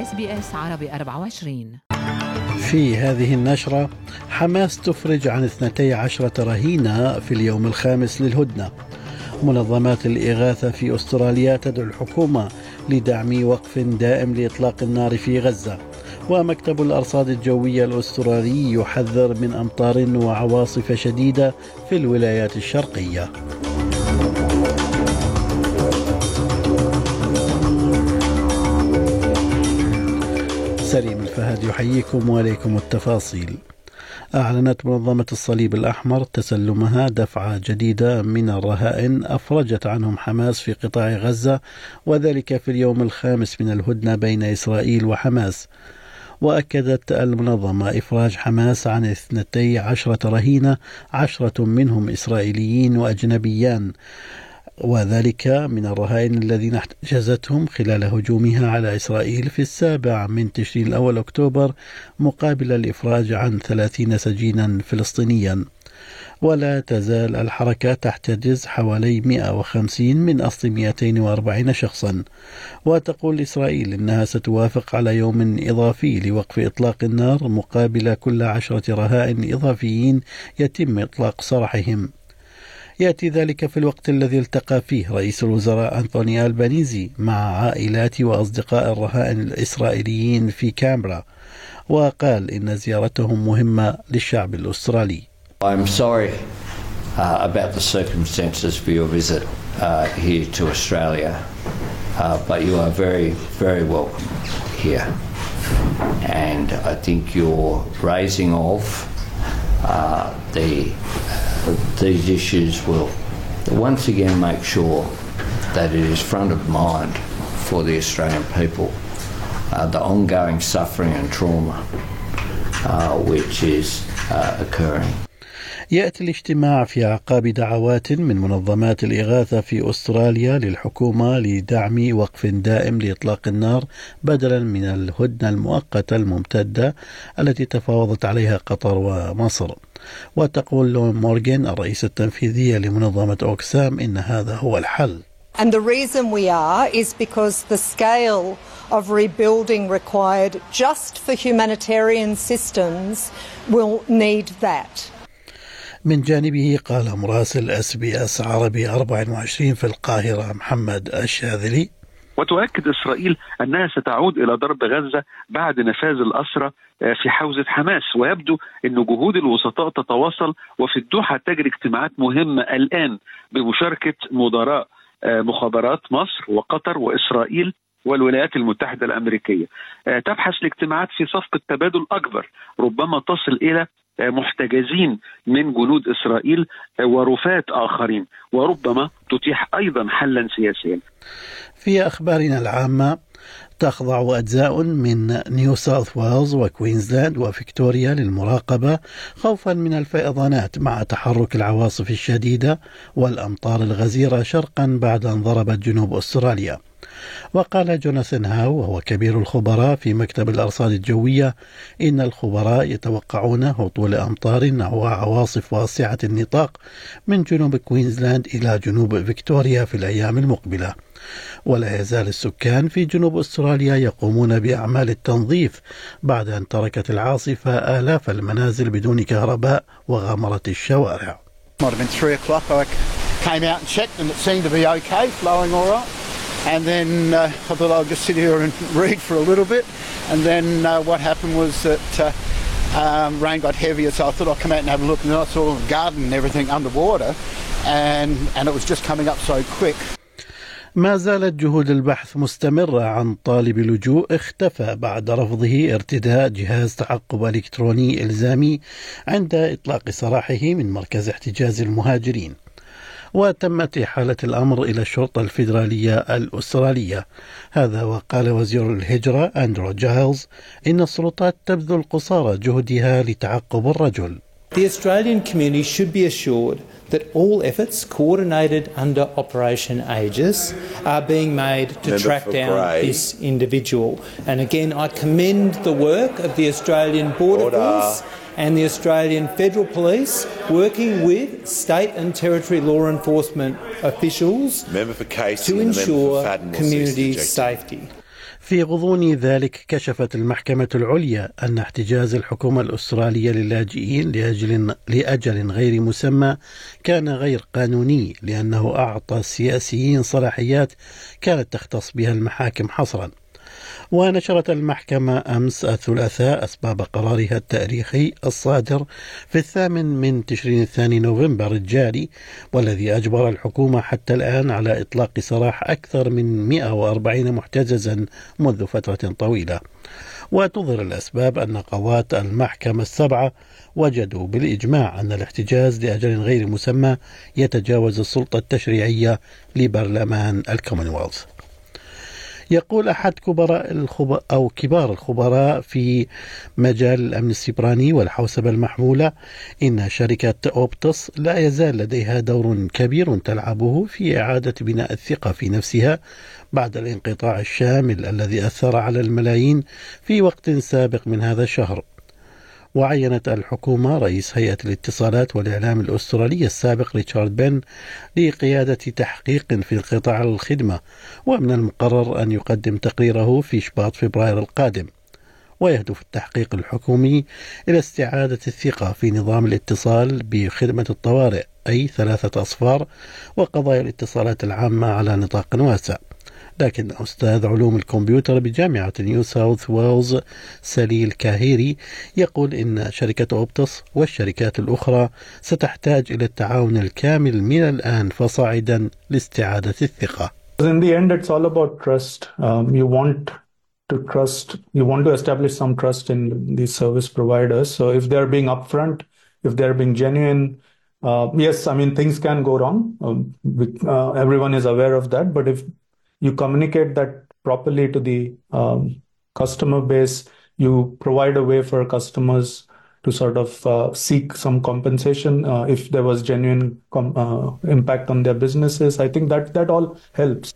SBS عربي 24 في هذه النشرة حماس تفرج عن 12 رهينة في اليوم الخامس للهدنة. منظمات الإغاثة في أستراليا تدعو الحكومة لدعم وقف دائم لإطلاق النار في غزة. ومكتب الأرصاد الجوية الأسترالي يحذر من أمطار وعواصف شديدة في الولايات الشرقية. الفهد يحييكم وعليكم التفاصيل. أعلنت منظمة الصليب الأحمر تسلمها دفعة جديدة من الرهائن أفرجت عنهم حماس في قطاع غزة وذلك في اليوم الخامس من الهدنة بين إسرائيل وحماس. وأكدت المنظمة إفراج حماس عن اثنتي عشرة رهينة عشرة منهم إسرائيليين وأجنبيان. وذلك من الرهائن الذين احتجزتهم خلال هجومها على إسرائيل في السابع من تشرين الأول أكتوبر مقابل الإفراج عن ثلاثين سجينا فلسطينيا. ولا تزال الحركة تحتجز حوالي 150 من أصل 240 شخصا. وتقول إسرائيل إنها ستوافق على يوم إضافي لوقف إطلاق النار مقابل كل عشرة رهائن إضافيين يتم إطلاق سراحهم يأتي ذلك في الوقت الذي التقى فيه رئيس الوزراء أنطوني ألبانيزي مع عائلات وأصدقاء الرهائن الإسرائيليين في كامبرا وقال إن زيارتهم مهمة للشعب الأسترالي I'm sorry uh, about the circumstances for your visit uh, here to Australia, uh, but you are very, very welcome here. And I think your raising of uh, the these issues will once again make sure that it is front of mind for the Australian people, uh, the ongoing suffering and trauma uh, which is uh, occurring. يأتي الاجتماع في أعقاب دعوات من منظمات الإغاثة في أستراليا للحكومة لدعم وقف دائم لإطلاق النار بدلا من الهدنة المؤقتة الممتدة التي تفاوضت عليها قطر ومصر وتقول لون مورغان الرئيسة التنفيذية لمنظمة أوكسام إن هذا هو الحل And the reason we are is because the scale of rebuilding required just for humanitarian systems will need that. من جانبه قال مراسل SBS عربي 24 في القاهرة محمد الشاذلي وتؤكد إسرائيل أنها ستعود إلى ضرب غزة بعد نفاد الأسرى في حوزة حماس ويبدو إن جهود الوسطاء تتواصل وفي الدوحة تجري اجتماعات مهمة الآن بمشاركة مدراء مخابرات مصر وقطر وإسرائيل والولايات المتحدة الأمريكية. تبحث الاجتماعات في صفقة تبادل أكبر ربما تصل إلى محتجزين من جنود إسرائيل ورفات آخرين وربما تتيح أيضا حلا سياسيا. في أخبارنا العامة تخضع أجزاء من نيو ساوث ويلز وكوينزلاند وفيكتوريا للمراقبة خوفا من الفيضانات مع تحرك العواصف الشديدة والأمطار الغزيرة شرقا بعد أن ضربت جنوب أستراليا وقال جوناثان هاو وهو كبير الخبراء في مكتب الأرصاد الجوية إن الخبراء يتوقعون هطول أمطار وعواصف واسعة النطاق من جنوب كوينزلاند إلى جنوب فيكتوريا في الأيام المقبلة ولا يزال السكان في جنوب أستراليا يقومون بأعمال التنظيف بعد أن تركت العاصفة آلاف المنازل بدون كهرباء وغمرت الشوارع. Might have been three o'clock. I came out and checked, and it seemed to be okay, flowing all right. And then uh, I thought I'll just sit here and read for a little bit. And then uh, what happened was that uh, um, rain got heavier, so I thought I'd come out and have a look. And then I saw the garden and everything underwater, and and it was just coming up so quick. ما زالت جهود البحث مستمرة عن طالب اللجوء اختفى بعد رفضه ارتداء جهاز تعقب إلكتروني إلزامي عند إطلاق سراحه من مركز احتجاز المهاجرين وتمت إحالة الأمر إلى الشرطة الفيدرالية الأسترالية. هذا وقال وزير الهجرة أندرو جايلز إن السلطات تبذل قصارى جهدها لتعقب الرجل. The Australian community should be assured that all efforts coordinated under Operation Aegis are being made to Member track down Grey. this individual. And again, I commend the work of the Australian Border Order. Force and the Australian Federal Police working with state and territory law enforcement officials Member for Casey to ensure Fadden will cease community safety. في غضون ذلك كشفت المحكمة العليا أن احتجاز الحكومة الأسترالية للاجئين لأجل, لأجل غير مسمى كان غير قانوني لأنه أعطى السياسيين صلاحيات كانت تختص بها المحاكم حصرا. ونشرت المحكمة أمس الثلاثاء أسباب قرارها التاريخي الصادر في الثامن من تشرين الثاني نوفمبر الجاري والذي أجبر الحكومة حتى الآن على إطلاق سراح أكثر من 140 محتجزا منذ فترة طويلة. وتظهر الأسباب أن قضاة المحكمة السبعة وجدوا بالإجماع أن الاحتجاز لأجل غير مسمى يتجاوز السلطة التشريعية لبرلمان الكومنولث. يقول أحد كبراء الخب... أو كبار الخبراء في مجال الأمن السيبراني والحوسبة المحمولة إن شركة أوبتس لا يزال لديها دور كبير تلعبه في إعادة بناء الثقة في نفسها بعد الانقطاع الشامل الذي أثر على الملايين في وقت سابق من هذا الشهر. وعينت الحكومة رئيس هيئة الاتصالات والإعلام الأسترالي السابق ريتشارد بن لقيادة تحقيق في قطاع الخدمة ومن المقرر أن يقدم تقريره في شباط فبراير القادم. ويهدف التحقيق الحكومي إلى استعادة الثقة في نظام الاتصال بخدمة الطوارئ أي ثلاثة أصفار وقضايا الاتصالات العامة على نطاق واسع. لكن أستاذ علوم الكمبيوتر بجامعة نيو ساوث ويلز سليل كاهيري يقول إن شركة أوبتس والشركات الأخرى ستحتاج إلى التعاون الكامل من الآن فصاعدا لاستعادة الثقة. In the end, it's all about trust. Um, you want to trust, you want to establish some trust in these service providers. So if they're being upfront, if they're being genuine, uh, yes, I mean, things can go wrong. Um, uh, everyone is aware of that. But if you communicate that properly to the um, customer base. You provide a way for customers to sort of uh, seek some compensation uh, if there was genuine com- uh, impact on their businesses. I think that that all helps.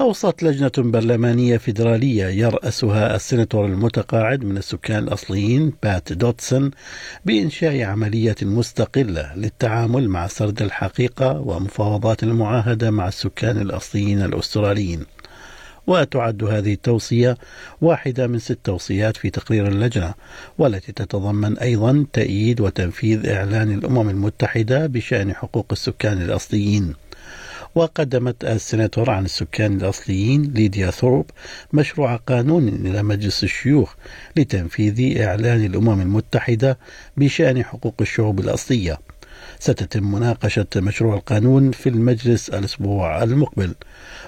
أوصت لجنة برلمانية فيدرالية يرأسها السيناتور المتقاعد من السكان الأصليين بات دوتسون بإنشاء عملية مستقلة للتعامل مع سرد الحقيقة ومفاوضات المعاهدة مع السكان الأصليين الأستراليين. وتعد هذه التوصية واحدة من ست توصيات في تقرير اللجنة والتي تتضمن أيضا تأييد وتنفيذ إعلان الأمم المتحدة بشأن حقوق السكان الأصليين. وقدمت السيناتور عن السكان الأصليين ليديا ثورب مشروع قانون إلى مجلس الشيوخ لتنفيذ إعلان الأمم المتحدة بشأن حقوق الشعوب الأصلية. ستتم مناقشة مشروع القانون في المجلس الأسبوع المقبل.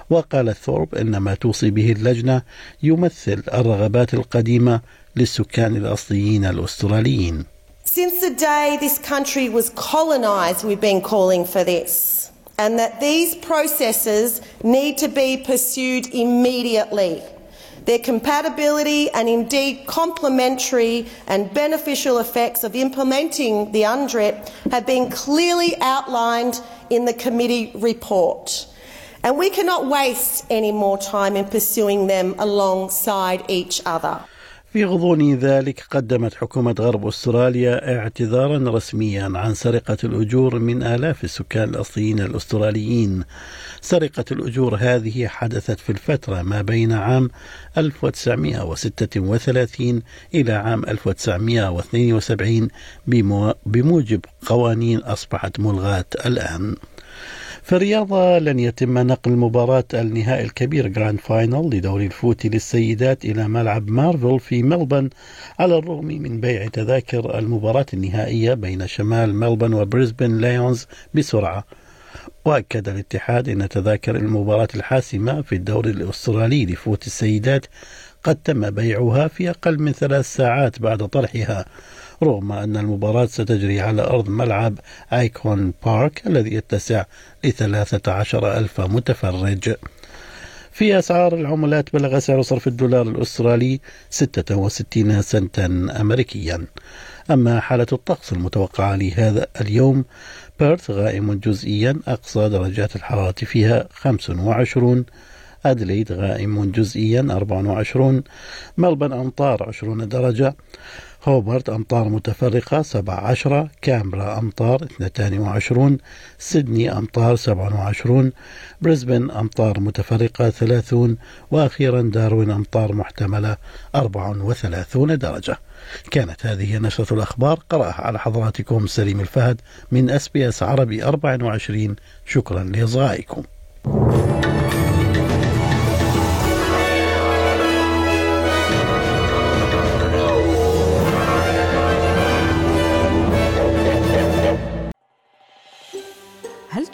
وقال ثورب إن ما توصي به اللجنة يمثل الرغبات القديمة للسكان الأصليين الأستراليين. Since the day this country was colonised, we've been calling for this. And that these processes need to be pursued immediately. Their compatibility and indeed complementary and beneficial effects of implementing the UNDRIP have been clearly outlined in the committee report. And we cannot waste any more time in pursuing them alongside each other. في غضون ذلك قدمت حكومة غرب أستراليا اعتذارا رسميا عن سرقة الأجور من آلاف السكان الأصليين الأستراليين. سرقة الأجور هذه حدثت في الفترة ما بين عام 1936 إلى عام 1972 بموجب قوانين أصبحت ملغاة الآن. في الرياضة لن يتم نقل مباراة النهائي الكبير Grand Final لدوري الفوتي للسيدات إلى ملعب مارفل في ملبن على الرغم من بيع تذاكر المباراة النهائية بين شمال ملبن وبريسبن لايونز بسرعة. وأكد الاتحاد أن تذاكر المباراة الحاسمة في الدوري الأسترالي لفوتي السيدات قد تم بيعها في أقل من ثلاث ساعات بعد طرحها. رغم أن المباراة ستجري على أرض ملعب آيكون بارك الذي يتسع لثلاثة عشر ألف متفرج. في أسعار العملات بلغ سعر صرف الدولار الأسترالي 66 سنتا أمريكيا. أما حالة الطقس المتوقعة لهذا اليوم بيرث غائم جزئيا أقصى درجات الحرارة فيها 25 أدليد غائم جزئيا 24 ملبن أمطار 20 درجة هوبرت أمطار متفرقة 17 كامبرا أمطار 22 سيدني أمطار 27 بريسبن أمطار متفرقة 30 وأخيرا داروين أمطار محتملة 34 درجة. كانت هذه نشرة الأخبار قرأها على حضراتكم سليم الفهد من أس بي أس عربي 24 شكرا لإصغائكم.